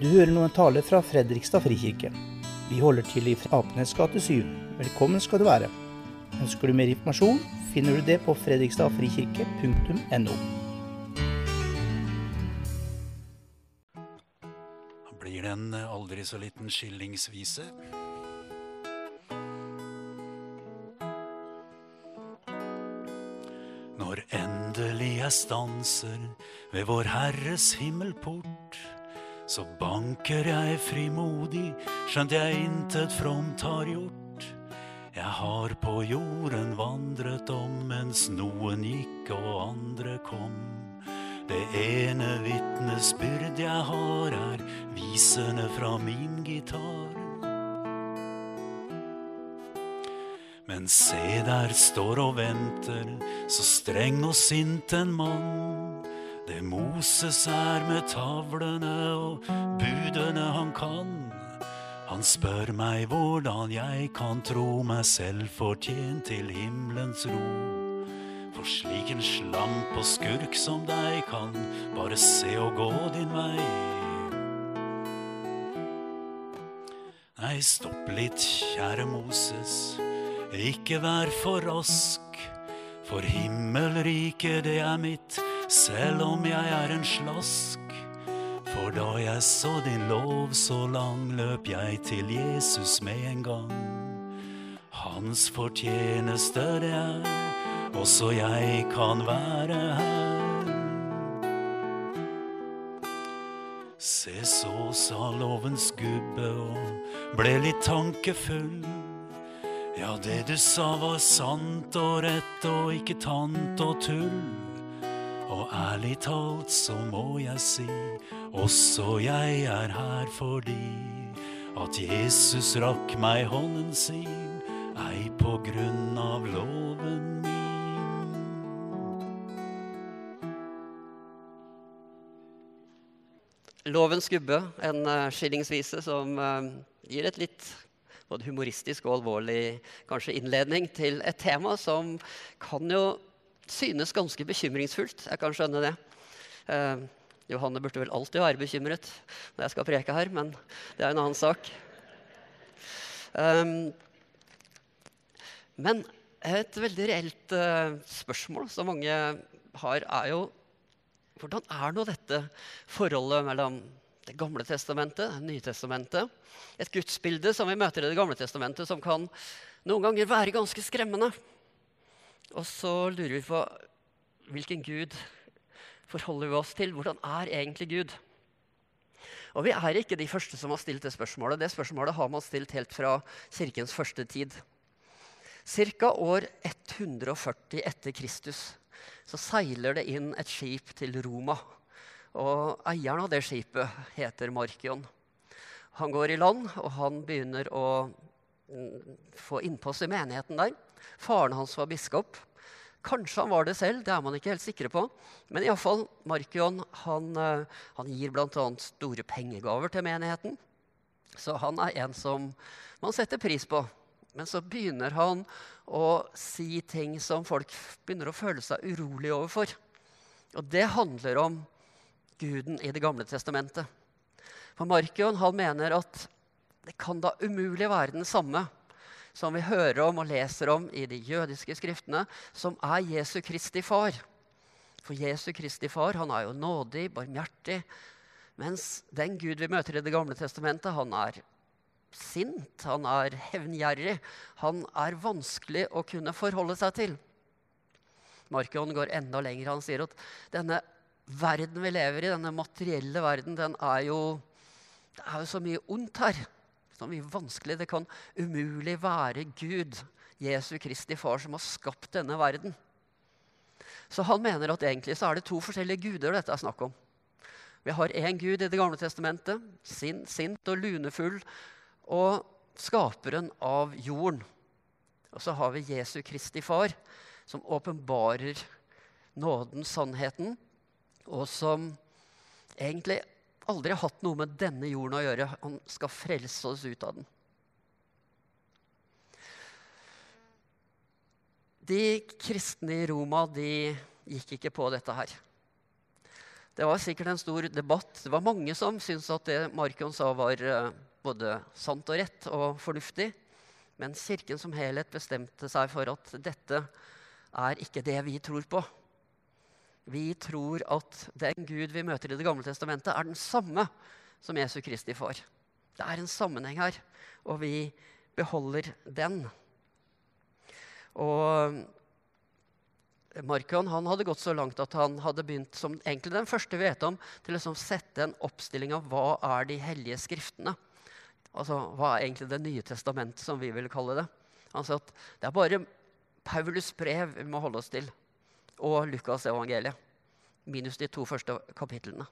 Du hører nå en tale fra Fredrikstad frikirke. Vi holder til i Apenes gate 7. Velkommen skal du være. Ønsker du mer informasjon, finner du det på fredrikstadfrikirke.no. Blir det en aldri så liten skillingsvise? Når endelig jeg stanser ved Vår Herres himmelport, så banker jeg frimodig, skjønt jeg intet fromt har gjort. Jeg har på jorden vandret om mens noen gikk og andre kom. Det ene vitnesbyrd jeg har, er visene fra min gitar. Men se, der står og venter, så streng og sint en mann. Det Moses er med tavlene og budene han kan. Han spør meg hvordan jeg kan tro meg selv fortjent til himmelens ro. For slik en slamp og skurk som deg kan bare se og gå din vei. Nei, stopp litt, kjære Moses, ikke vær for rask. For himmelriket, det er mitt, selv om jeg er en slask. For da jeg så din lov så lang, løp jeg til Jesus med en gang. Hans fortjeneste det er, også jeg kan være her. Se, så sa lovens gubbe og ble litt tankefull. Ja, det du sa var sant og rett og ikke tant og tull. Og ærlig talt så må jeg si, også jeg er her fordi at Jesus rakk meg hånden sin, ei på grunn av loven min. Lovens gubbe, en uh, skillingsvise som uh, gir et litt både humoristisk og alvorlig kanskje innledning til et tema som kan jo synes ganske bekymringsfullt. Jeg kan skjønne det. Eh, Johanne burde vel alltid være bekymret når jeg skal preke her, men det er en annen sak. Um, men et veldig reelt uh, spørsmål som mange har, er jo hvordan er nå dette forholdet mellom Det gamle testamentet Det nye testamentet? Et gudsbilde som vi møter i Det gamle testamentet, som kan noen ganger være ganske skremmende. Og så lurer vi på hvilken gud forholder vi oss til? Hvordan er egentlig Gud? Og vi er ikke de første som har stilt det spørsmålet. Det spørsmålet har man stilt helt fra kirkens første tid. Ca. år 140 etter Kristus så seiler det inn et skip til Roma. Og eieren av det skipet heter Markion. Han går i land, og han begynner å mm, få innpass i menigheten der. Faren hans var biskop. Kanskje han var det selv, det er man ikke helt sikre på. Men iallfall, Markion han, eh, han gir bl.a. store pengegaver til menigheten. Så han er en som man setter pris på. Men så begynner han å si ting som folk begynner å føle seg urolig overfor. Og det handler om guden i Det gamle testamentet. For Markion han mener at det kan da umulig være den samme som vi hører om og leser om i de jødiske skriftene, som er Jesu Kristi far. For Jesu Kristi far han er jo nådig, barmhjertig. Mens den Gud vi møter i Det gamle testamentet, han er sint, han er hevngjerrig. Han er vanskelig å kunne forholde seg til. Markion går enda lenger. Han sier at denne verden vi lever i, denne materielle verden, den er jo Det er jo så mye ondt her. Så mye vanskelig. Det kan umulig være Gud, Jesu Kristi far, som har skapt denne verden. Så han mener at egentlig så er det to forskjellige guder dette er snakk om. Vi har én gud i Det gamle testamentet, sin, sint og lunefull, og skaperen av jorden. Og så har vi Jesu Kristi far, som åpenbarer nåden, sannheten, og som egentlig aldri hatt noe med denne jorden å gjøre. Han skal frelse oss ut av den. De kristne i Roma de gikk ikke på dette her. Det var sikkert en stor debatt. Det var mange som syntes at det Markion sa, var eh, både sant og rett og fornuftig. Men Kirken som helhet bestemte seg for at dette er ikke det vi tror på. Vi tror at den Gud vi møter i Det gamle testamentet, er den samme som Jesu Kristi får. Det er en sammenheng her, og vi beholder den. Og Markion han hadde gått så langt at han hadde begynt som egentlig den første vi vet om, til å liksom sette en oppstilling av hva er de hellige skriftene. Altså, Hva er egentlig Det nye testamentet, som vi ville kalle det? Han sa at det er bare Paulus brev vi må holde oss til og Lukas evangeliet. Minus de to første kapitlene.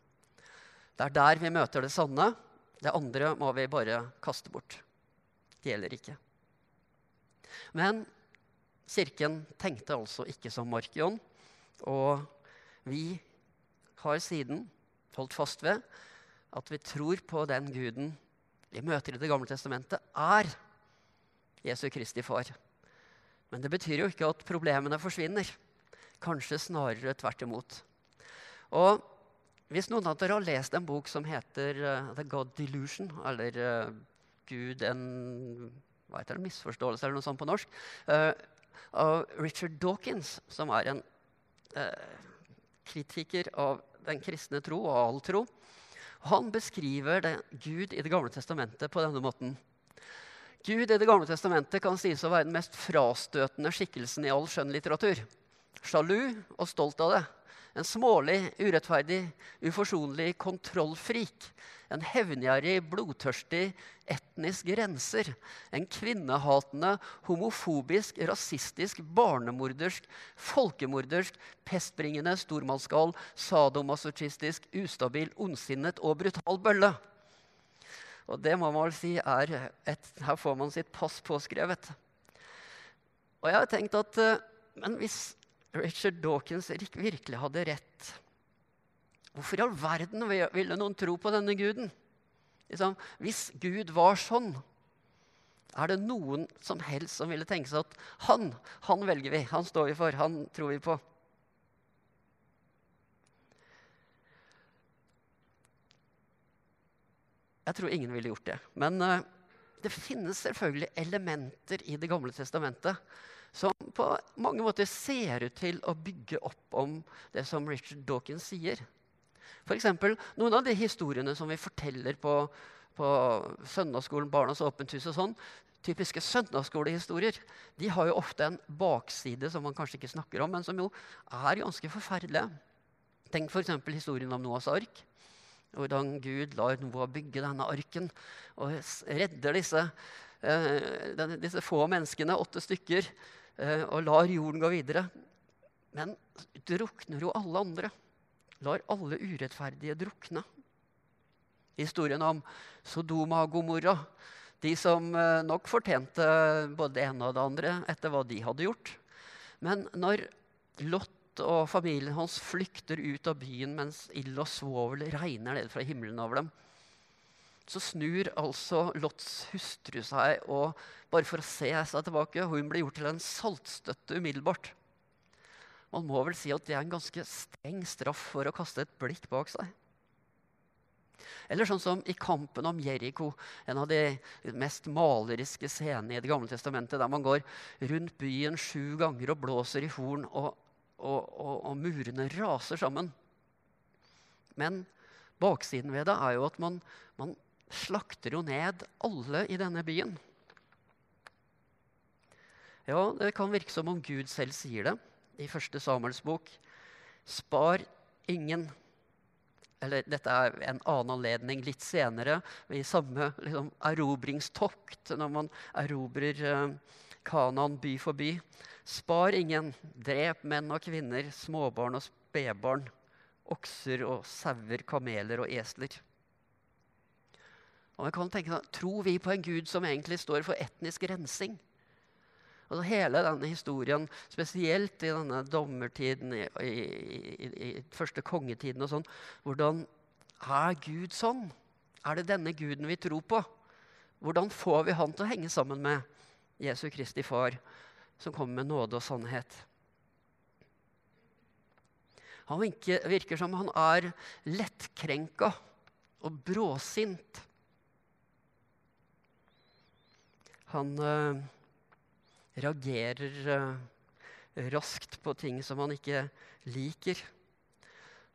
Det er der vi møter det sanne. Det andre må vi bare kaste bort. Det gjelder ikke. Men kirken tenkte altså ikke som Markion. Og vi har siden holdt fast ved at vi tror på den guden vi møter i Det gamle testamentet, er Jesu Kristi far. Men det betyr jo ikke at problemene forsvinner. Kanskje snarere tvert imot. Og hvis noen av dere har lest en bok som heter uh, The God Delusion, eller uh, Gud en hva heter det, misforståelse, eller noe sånt på norsk, uh, av Richard Dawkins, som er en kritiker av den kristne tro og all tro. Han beskriver det, Gud i Det gamle testamentet på denne måten. Gud i Det gamle testamentet kan sies å være den mest frastøtende skikkelsen i all skjønnlitteratur sjalu og stolt av det. En smålig, urettferdig, uforsonlig kontrollfrik. En hevngjerrig, blodtørstig, etnisk renser. En kvinnehatende, homofobisk, rasistisk, barnemordersk, folkemordersk, pestbringende, stormannsgal, sadomasochistisk, ustabil, ondsinnet og brutal bølle. Og det må man vel si er et, Her får man sitt pass påskrevet. Og jeg har tenkt at eh, Men hvis Richard Dawkins virkelig hadde rett. Hvorfor i all verden ville noen tro på denne guden? Liksom, hvis Gud var sånn, er det noen som helst som ville tenke seg at han, han velger vi, han står vi for, han tror vi på? Jeg tror ingen ville gjort det. Men uh, det finnes selvfølgelig elementer i Det gamle testamentet som på mange måter ser ut til å bygge opp om det som Richard Dawkins sier. F.eks. noen av de historiene som vi forteller på, på søndagsskolen, Barnas åpent hus og sånn, typiske søndagsskolehistorier, de har jo ofte en bakside som man kanskje ikke snakker om, men som jo er ganske forferdelige. Tenk f.eks. historien om Noahs ark. Hvordan Gud lar Noah bygge denne arken og redder disse, eh, disse få menneskene, åtte stykker, Eh, og lar jorden gå videre. Men drukner jo alle andre. Lar alle urettferdige drukne. Historien om Sodoma og Gomorra. De som eh, nok fortjente både det ene og det andre etter hva de hadde gjort. Men når Lot og familien hans flykter ut av byen mens ild og svovel regner ned fra himmelen over dem, så snur altså Lots hustru seg og bare for å se seg tilbake. Hun blir gjort til en saltstøtte umiddelbart. Man må vel si at det er en ganske streng straff for å kaste et blikk bak seg. Eller sånn som i kampen om Jeriko, en av de mest maleriske scenene i Det gamle testamentet, der man går rundt byen sju ganger og blåser i horn, og, og, og, og murene raser sammen. Men baksiden ved det er jo at man, man slakter jo ned alle i denne byen. Ja, det kan virke som om Gud selv sier det i første Samuels bok. Spar ingen. Eller dette er en annen anledning litt senere, i samme liksom, erobringstokt, når man erobrer eh, Kanan by for by. Spar ingen. Drep menn og kvinner, småbarn og spedbarn. Okser og sauer, kameler og esler. Og jeg kan tenke, Tror vi på en gud som egentlig står for etnisk rensing? Altså hele denne historien, spesielt i denne dommertiden, i, i, i, i første kongetiden og sånn Hvordan er Gud sånn? Er det denne guden vi tror på? Hvordan får vi han til å henge sammen med Jesu Kristi far, som kommer med nåde og sannhet? Han virker, virker som han er lettkrenka og bråsint. Han eh, reagerer eh, raskt på ting som han ikke liker.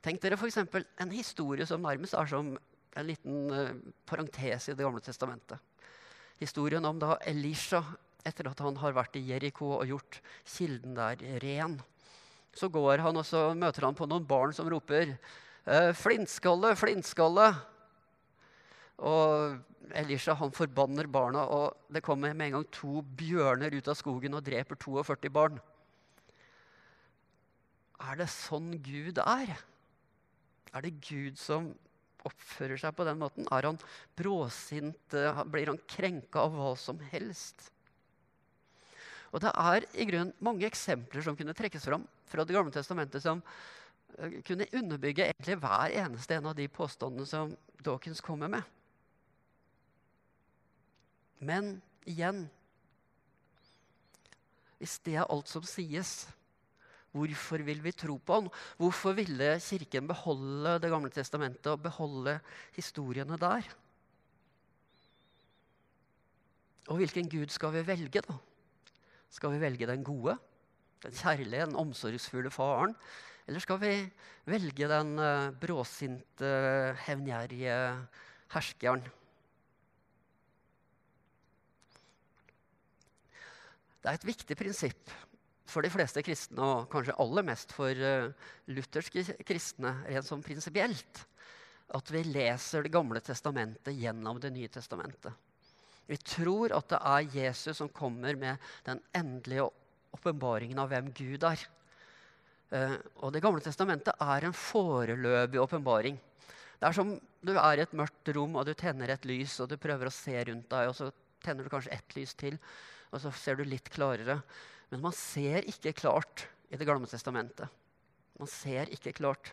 Tenk dere f.eks. en historie som nærmest er som en liten eh, parentes i Det gamle testamentet. Historien om da Elisha, etter at han har vært i Jeriko og gjort kilden der ren. Så går han og så møter han på noen barn som roper eh, 'Flintskalle, flintskalle!' Og Elisha han forbanner barna, og det kommer med en gang to bjørner ut av skogen og dreper 42 barn. Er det sånn Gud er? Er det Gud som oppfører seg på den måten? Er han bråsint? Blir han krenka av hva som helst? Og det er i grunnen mange eksempler som kunne trekkes fram fra Det gamle testamentet, som eh, kunne underbygge egentlig hver eneste en av de påstandene som Dawkins kommer med. Men igjen Hvis det er alt som sies, hvorfor vil vi tro på han? Hvorfor ville Kirken beholde Det gamle testamentet og beholde historiene der? Og hvilken gud skal vi velge, da? Skal vi velge den gode, den kjærlige, den omsorgsfulle faren? Eller skal vi velge den uh, bråsinte, hevngjerrige herskeren? Det er et viktig prinsipp for de fleste kristne, og kanskje aller mest for uh, lutherske kristne, rent sånn prinsipielt, at vi leser Det gamle testamentet gjennom Det nye testamentet. Vi tror at det er Jesus som kommer med den endelige åpenbaringen av hvem Gud er. Uh, og Det gamle testamentet er en foreløpig åpenbaring. Det er som du er i et mørkt rom og du tenner et lys og du prøver å se rundt deg, og så tenner du kanskje ett lys til og så ser du litt klarere. Men man ser ikke klart i Det gamle testamentet. Man ser ikke klart.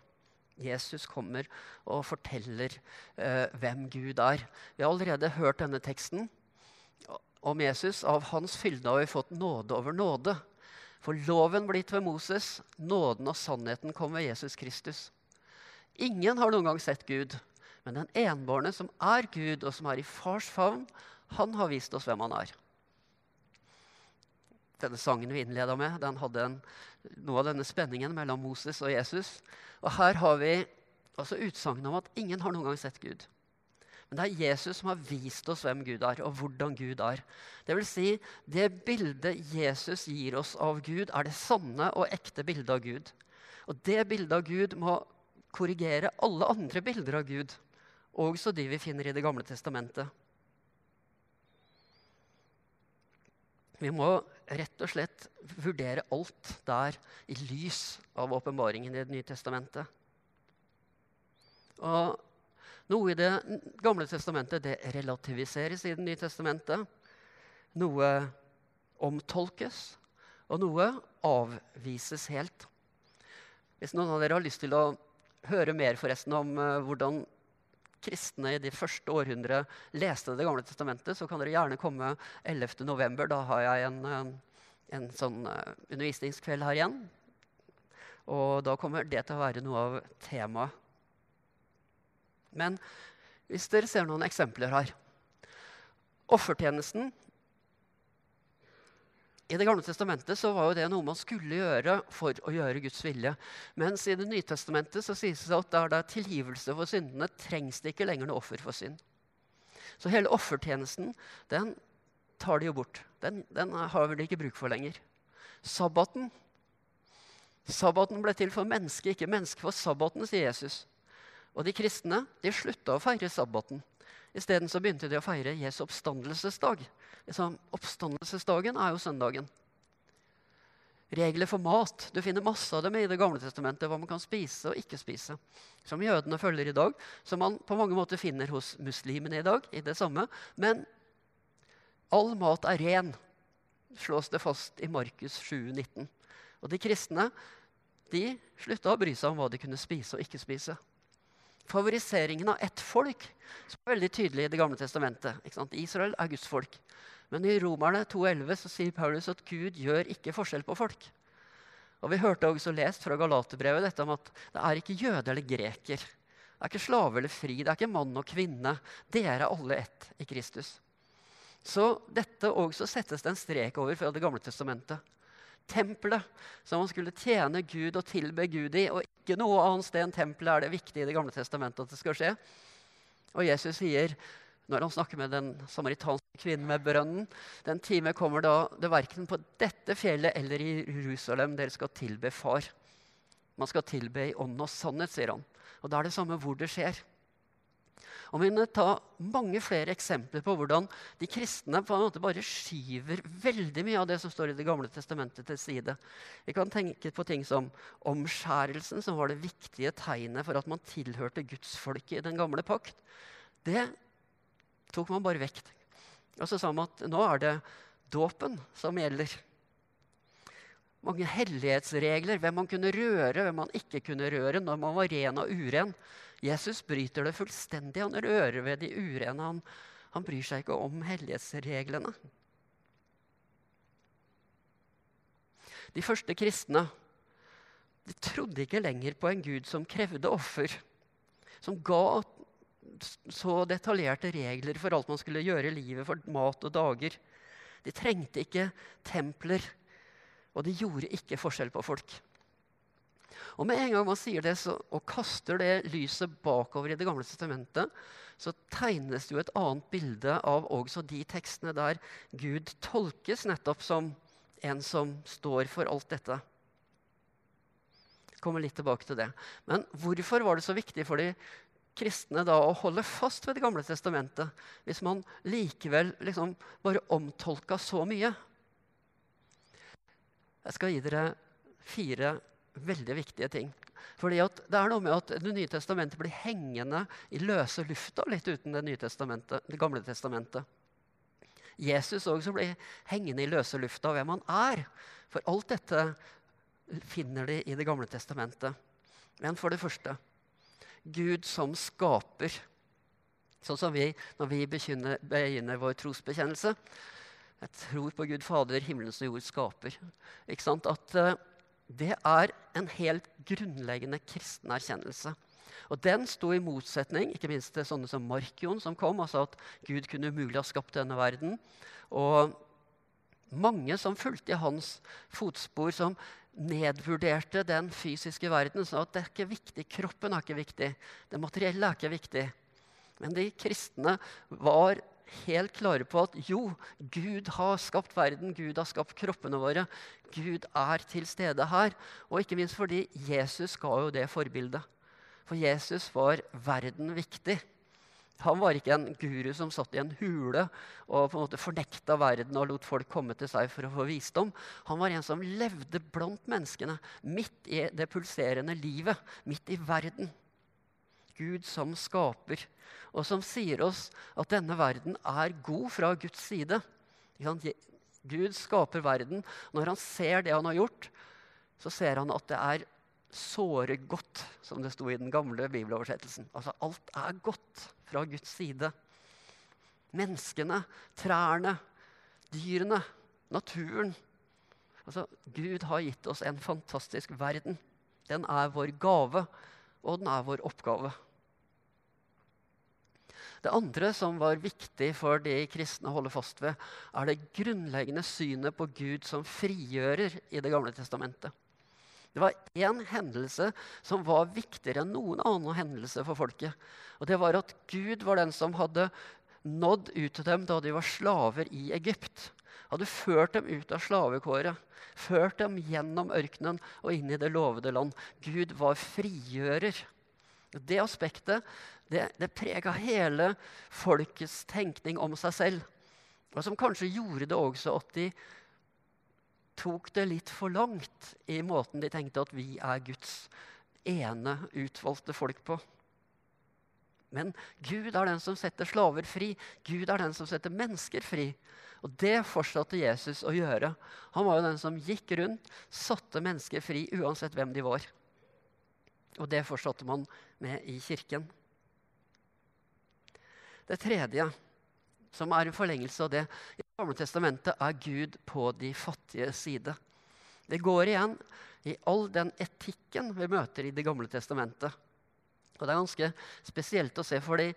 Jesus kommer og forteller eh, hvem Gud er. Vi har allerede hørt denne teksten om Jesus. Av hans fylde har vi fått nåde over nåde. For loven ble gitt ved Moses, nåden og sannheten kom ved Jesus Kristus. Ingen har noen gang sett Gud, men den enbårne som er Gud, og som er i fars favn, han har vist oss hvem han er denne sangen vi innleda med, den hadde en, noe av denne spenningen mellom Moses og Jesus. Og her har vi altså utsagnet om at ingen har noen gang sett Gud. Men det er Jesus som har vist oss hvem Gud er, og hvordan Gud er. Det vil si, det bildet Jesus gir oss av Gud, er det sanne og ekte bildet av Gud. Og det bildet av Gud må korrigere alle andre bilder av Gud, også de vi finner i Det gamle testamentet. Vi må rett og slett vurdere alt der i lys av åpenbaringen i Det nye testamentet. Og noe i Det gamle testamentet det relativiseres i Det nye testamentet. Noe omtolkes, og noe avvises helt. Hvis noen av dere har lyst til å høre mer forresten om uh, hvordan kristne i de første århundre leste Det gamle testamentet, så kan dere gjerne komme 11.11. Da har jeg en, eh, en sånn eh, undervisningskveld her igjen. Og da kommer det til å være noe av temaet. Men hvis dere ser noen eksempler her Offertjenesten i Det gamle testamentet så var jo det noe man skulle gjøre for å gjøre Guds vilje. Mens i Det nye testamentet så sies det at der det er tilgivelse for syndene, trengs det ikke lenger noe offer for synd. Så hele offertjenesten den tar de jo bort. Den, den har de ikke bruk for lenger. Sabbaten Sabbaten ble til for mennesket, ikke mennesket for sabbaten, sier Jesus. Og de kristne de slutta å feire sabbaten. Isteden begynte de å feire Jesu oppstandelsesdag. Oppstandelsesdagen er jo søndagen. Regler for mat. Du finner masse av dem i Det gamle testamentet. Hva man kan spise og ikke spise. Som jødene følger i dag. Som man på mange måter finner hos muslimene i dag. i det samme. Men all mat er ren, slås det fast i Markus 7, 19. Og de kristne de slutta å bry seg om hva de kunne spise og ikke spise favoriseringen av ett folk, som er veldig tydelig i Det gamle testamentet. Israel er Guds folk. Men i Romerne 2,11 så sier Paulus at Gud gjør ikke forskjell på folk. Og Vi hørte også lest fra Galaterbrevet dette om at det er ikke jøde eller greker. Det er ikke slave eller fri, det er ikke mann og kvinne. Dere er alle ett i Kristus. Så dette også settes det en strek over fra Det gamle testamentet. Tempelet, som man skulle tjene Gud og tilbe Gud i, og ikke noe annet sted enn tempelet er det viktig i Det gamle testamentet at det skal skje. Og Jesus sier, når han snakker med den samaritanske kvinnen med brønnen Den time kommer da det verken på dette fjellet eller i Jerusalem dere skal tilbe Far. Man skal tilbe i ånd og sannhet, sier han. Og da er det samme hvor det skjer. Og Vi må ta mange flere eksempler på hvordan de kristne på en måte bare skyver veldig mye av det som står i Det gamle testamentet, til side. Vi kan tenke på ting som omskjærelsen, som var det viktige tegnet for at man tilhørte gudsfolket i den gamle pakt. Det tok man bare vekt. Og så sa man at nå er det dåpen som gjelder. Mange hellighetsregler, hvem man kunne røre, hvem man ikke kunne røre, når man var ren og uren. Jesus bryter det fullstendig. Han rører ved de urene. Han, han bryr seg ikke om hellighetsreglene. De første kristne de trodde ikke lenger på en gud som krevde offer, som ga så detaljerte regler for alt man skulle gjøre i livet, for mat og dager. De trengte ikke templer, og de gjorde ikke forskjell på folk. Og med en gang man sier det så, og kaster det lyset bakover i Det gamle testamentet, så tegnes det jo et annet bilde av også de tekstene der Gud tolkes nettopp som en som står for alt dette. Jeg kommer litt tilbake til det. Men hvorfor var det så viktig for de kristne da å holde fast ved Det gamle testamentet hvis man likevel liksom bare omtolka så mye? Jeg skal gi dere fire veldig viktige ting. Fordi Det er noe med at Det nye testamentet blir hengende i løse lufta litt uten Det det gamle testamentet. Jesus også blir hengende i løse lufta hvem han er. For alt dette finner de i Det gamle testamentet. Men for det første Gud som skaper. Sånn som vi når vi begynner, begynner vår trosbekjennelse. Jeg tror på Gud Fader, himmelens og jord skaper. Ikke sant? At uh, det er en helt grunnleggende kristen erkjennelse. Og Den sto i motsetning ikke minst til sånne som Markion, som kom sa at Gud kunne umulig ha skapt denne verden. Og mange som fulgte i hans fotspor, som nedvurderte den fysiske verden. Sa at det er ikke viktig, kroppen er ikke viktig, det materielle er ikke viktig. Men de kristne var helt klare på at jo, Gud har skapt verden, Gud har skapt kroppene våre. Gud er til stede her. Og ikke minst fordi Jesus ga jo det forbildet. For Jesus var verden viktig. Han var ikke en guru som satt i en hule og på en måte fornekta verden og lot folk komme til seg for å få visdom. Han var en som levde blant menneskene, midt i det pulserende livet, midt i verden. Gud som skaper, og som sier oss at denne verden er god fra Guds side. Gud skaper verden. Når han ser det han har gjort, så ser han at det er såre godt, som det sto i den gamle bibeloversettelsen. Altså alt er godt fra Guds side. Menneskene, trærne, dyrene, naturen. Altså, Gud har gitt oss en fantastisk verden. Den er vår gave, og den er vår oppgave. Det andre som var viktig for de kristne å holde fast ved, er det grunnleggende synet på Gud som frigjører i Det gamle testamentet. Det var én hendelse som var viktigere enn noen annen hendelse for folket. Og det var at Gud var den som hadde nådd ut til dem da de var slaver i Egypt. Hadde ført dem ut av slavekåret, ført dem gjennom ørkenen og inn i det lovede land. Gud var frigjører. Det aspektet det, det prega hele folkets tenkning om seg selv. Og som kanskje gjorde det også at de tok det litt for langt i måten de tenkte at vi er Guds ene utvalgte folk på. Men Gud er den som setter slaver fri. Gud er den som setter mennesker fri. Og det fortsatte Jesus å gjøre. Han var jo den som gikk rundt, satte mennesker fri uansett hvem de var. Og det fortsatte man med i kirken. Det tredje som er en forlengelse av det. I Gamle testamentet er Gud på de fattige side. Det går igjen i all den etikken vi møter i Det gamle testamentet. Og Det er ganske spesielt å se, fordi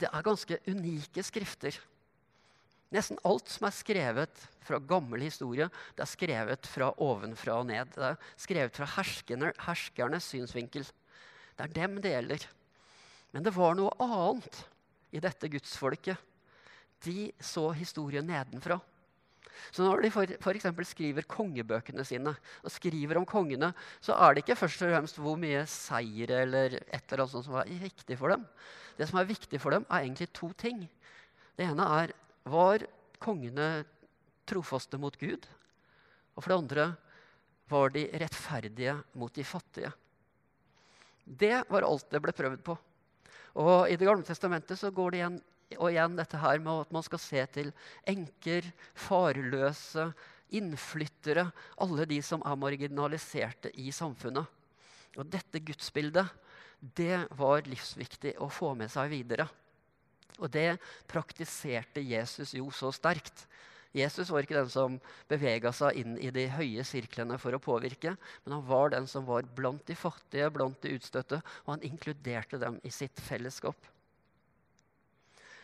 det er ganske unike skrifter. Nesten alt som er skrevet fra gammel historie, det er skrevet fra ovenfra og ned. Det er skrevet fra herskerne, herskernes synsvinkel. Det er dem det gjelder. Men det var noe annet i dette gudsfolket. De så historien nedenfra. Så når de f.eks. skriver kongebøkene sine og skriver om kongene, så er det ikke først og fremst hvor mye seier eller et eller annet som er viktig for dem. Det som er viktig for dem, er egentlig to ting. Det ene er var kongene trofaste mot Gud? Og for det andre var de rettferdige mot de fattige. Det var alt det ble prøvd på. Og I Det gamle testamentet så går det igjen og igjen dette her med at man skal se til enker, farløse, innflyttere, alle de som er marginaliserte i samfunnet. Og dette gudsbildet, det var livsviktig å få med seg videre. Og det praktiserte Jesus jo så sterkt. Jesus var ikke den som bevega seg inn i de høye sirklene for å påvirke, men han var den som var blant de fattige, blant de utstøtte, og han inkluderte dem i sitt fellesskap.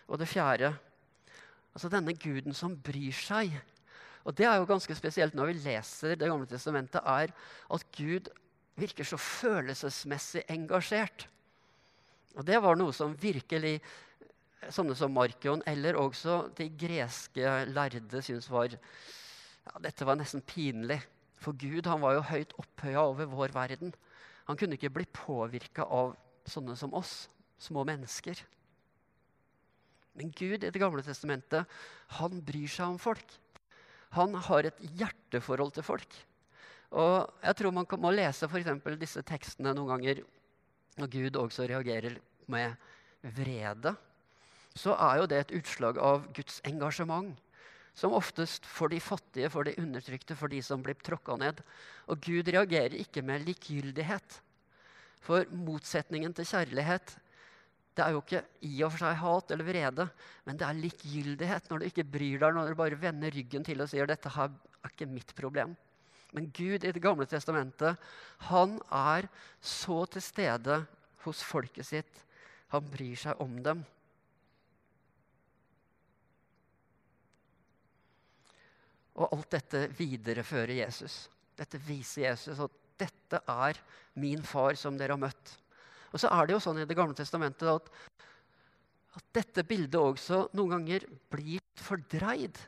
Og det fjerde altså denne guden som bryr seg. Og det er jo ganske spesielt når vi leser Det gamle testamentet, er at Gud virker så følelsesmessig engasjert. Og det var noe som virkelig sånne som Markion eller også de greske lærde syntes var ja, Dette var nesten pinlig. For Gud han var jo høyt opphøya over vår verden. Han kunne ikke bli påvirka av sånne som oss, små mennesker. Men Gud i Det gamle testamentet han bryr seg om folk. Han har et hjerteforhold til folk. Og jeg tror Man må lese for disse tekstene noen ganger når Gud også reagerer med vrede. Så er jo det et utslag av Guds engasjement. Som oftest for de fattige, for de undertrykte, for de som blir tråkka ned. Og Gud reagerer ikke med likegyldighet. For motsetningen til kjærlighet det er jo ikke i og for seg hat eller vrede, men det er likegyldighet. Når du ikke bryr deg, når du bare vender ryggen til og sier dette her er ikke mitt problem. Men Gud i Det gamle testamentet han er så til stede hos folket sitt. Han bryr seg om dem. Og alt dette viderefører Jesus. Dette viser Jesus at dette er min far som dere har møtt. Og så er det jo sånn i Det gamle testamentet at, at dette bildet også noen ganger blir fordreid.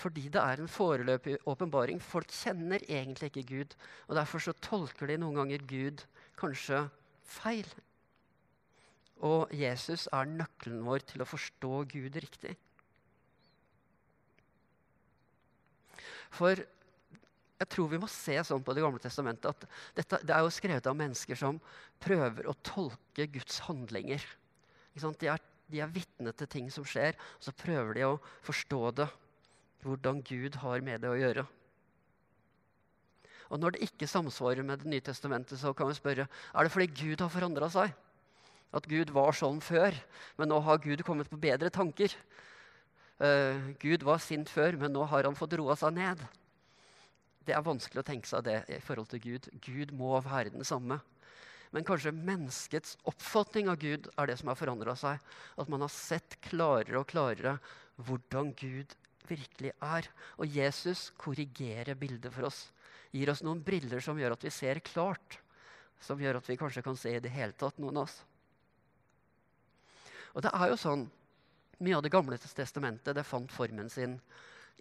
Fordi det er en foreløpig åpenbaring. Folk kjenner egentlig ikke Gud. Og derfor så tolker de noen ganger Gud kanskje feil. Og Jesus er nøkkelen vår til å forstå Gud riktig. For jeg tror vi må se sånn på Det gamle testamentet at dette, det er jo skrevet av mennesker som prøver å tolke Guds handlinger. De er, de er vitne til ting som skjer, og så prøver de å forstå det. Hvordan Gud har med det å gjøre. Og Når det ikke samsvarer med Det nye testamentet, så kan vi spørre er det fordi Gud har forandra seg. At Gud var sånn før, men nå har Gud kommet på bedre tanker. Uh, Gud var sint før, men nå har han fått roa seg ned. Det er vanskelig å tenke seg det i forhold til Gud. Gud må være den samme. Men kanskje menneskets oppfatning av Gud er det som har forandra seg. At man har sett klarere og klarere hvordan Gud virkelig er. Og Jesus korrigerer bildet for oss. Gir oss noen briller som gjør at vi ser klart. Som gjør at vi kanskje kan se i det hele tatt, noen av oss. Og det er jo sånn Mye av Det gamle testamentet det fant formen sin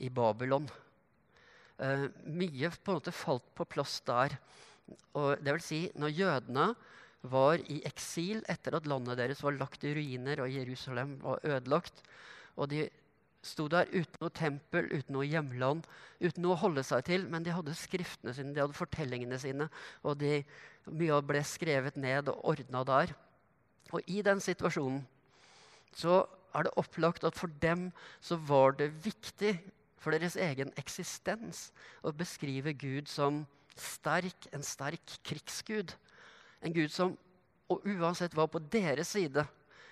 i Babylon. Eh, mye på en måte falt på plass der. Og det vil si, når jødene var i eksil etter at landet deres var lagt i ruiner og Jerusalem var ødelagt, og de sto der uten noe tempel, uten noe hjemland, uten noe å holde seg til, men de hadde skriftene sine, de hadde fortellingene sine, og de, mye ble skrevet ned og ordna der. Og i den situasjonen så er det opplagt at for dem så var det viktig for deres egen eksistens å beskrive Gud som sterk, en sterk krigsgud. En Gud som og uansett var på deres side.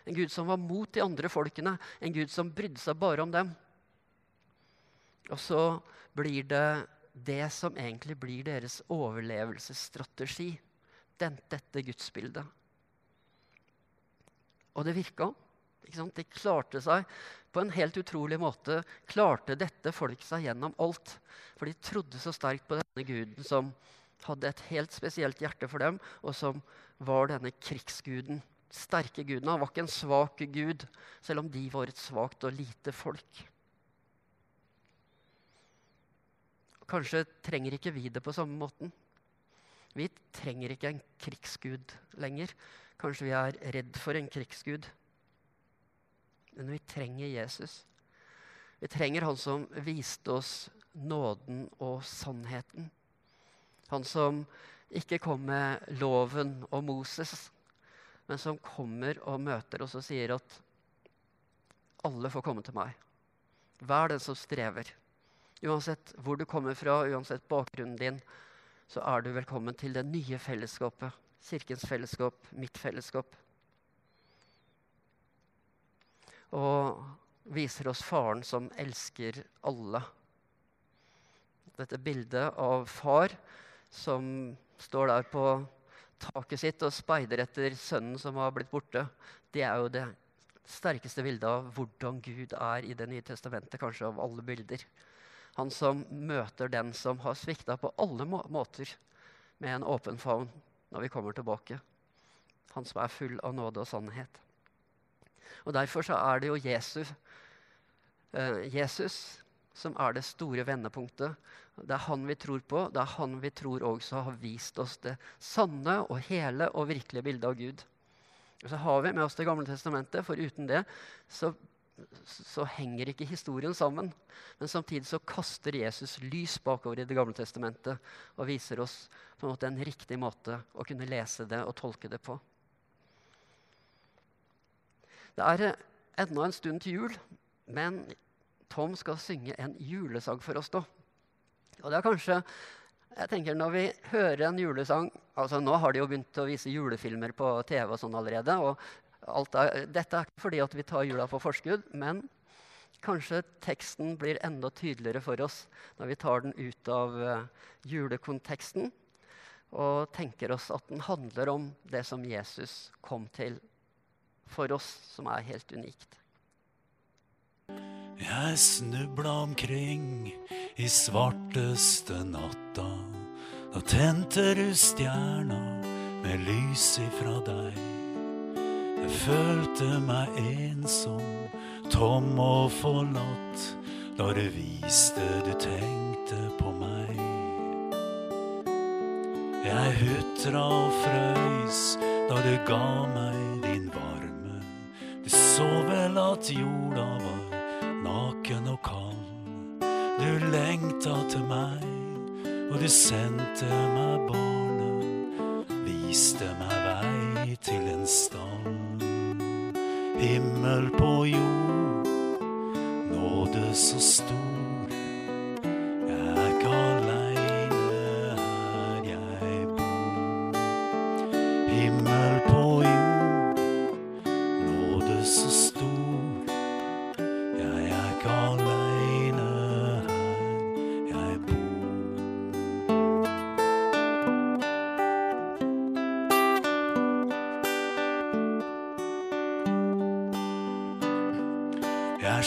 En Gud som var mot de andre folkene. En Gud som brydde seg bare om dem. Og så blir det det som egentlig blir deres overlevelsesstrategi. Den, dette gudsbildet. Og det virka. De klarte seg på en helt utrolig måte. Klarte dette folk seg gjennom alt. For de trodde så sterkt på denne guden som hadde et helt spesielt hjerte for dem, og som var denne krigsguden. Sterke guden. Han var ikke en svak gud, selv om de var et svakt og lite folk. Kanskje trenger ikke vi det på samme måten. Vi trenger ikke en krigsgud lenger. Kanskje vi er redd for en krigsgud. Men vi trenger Jesus. Vi trenger han som viste oss nåden og sannheten. Han som ikke kom med loven og Moses, men som kommer og møter oss og sier at alle får komme til meg. Vær den som strever. Uansett hvor du kommer fra, uansett bakgrunnen din, så er du velkommen til det nye fellesskapet. Kirkens fellesskap, mitt fellesskap. Og viser oss faren som elsker alle. Dette bildet av far som står der på taket sitt og speider etter sønnen som har blitt borte, det er jo det sterkeste bildet av hvordan Gud er i Det nye testamentet, kanskje av alle bilder. Han som møter den som har svikta på alle må måter, med en åpen favn når vi kommer tilbake. Han som er full av nåde og sannhet. Og Derfor så er det jo Jesus, eh, Jesus som er det store vendepunktet. Det er han vi tror på. Det er han vi tror også har vist oss det sanne og hele og virkelige bildet av Gud. Og så har vi med oss Det gamle testamentet, for uten det så så henger ikke historien sammen. Men samtidig så kaster Jesus lys bakover i Det gamle testamentet og viser oss på en måte en riktig måte å kunne lese det og tolke det på. Det er eh, ennå en stund til jul, men Tom skal synge en julesang for oss nå. Og det er kanskje jeg tenker Når vi hører en julesang altså Nå har de jo begynt å vise julefilmer på TV og sånn allerede. og er, dette er ikke fordi at vi tar jula på forskudd, men kanskje teksten blir enda tydeligere for oss når vi tar den ut av uh, julekonteksten og tenker oss at den handler om det som Jesus kom til for oss, som er helt unikt. Jeg snubla omkring i svarteste natta. Da tente du stjerna med lys ifra deg. Jeg følte meg ensom, tom og forlatt da du viste du tenkte på meg. Jeg hutra og frøys da du ga meg din varme. Så vel at jorda var naken og kald. Du lengta til meg, og du sendte meg barnet. Viste meg vei til en stall himmel på jord, nåde så stor.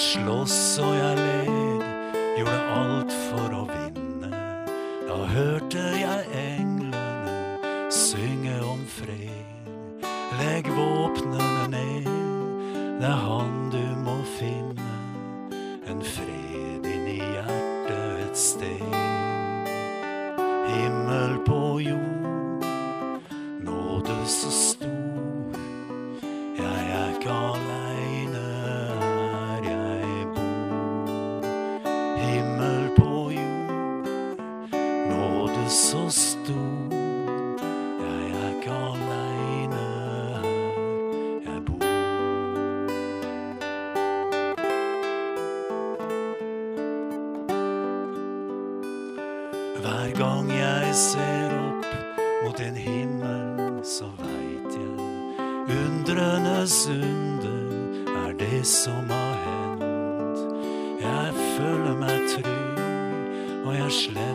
Slåss og jeg led, gjorde alt Hver gang jeg ser opp mot en himmel, så veit jeg undrenes under er det som har hendt. Jeg føler meg trygg, og jeg slipper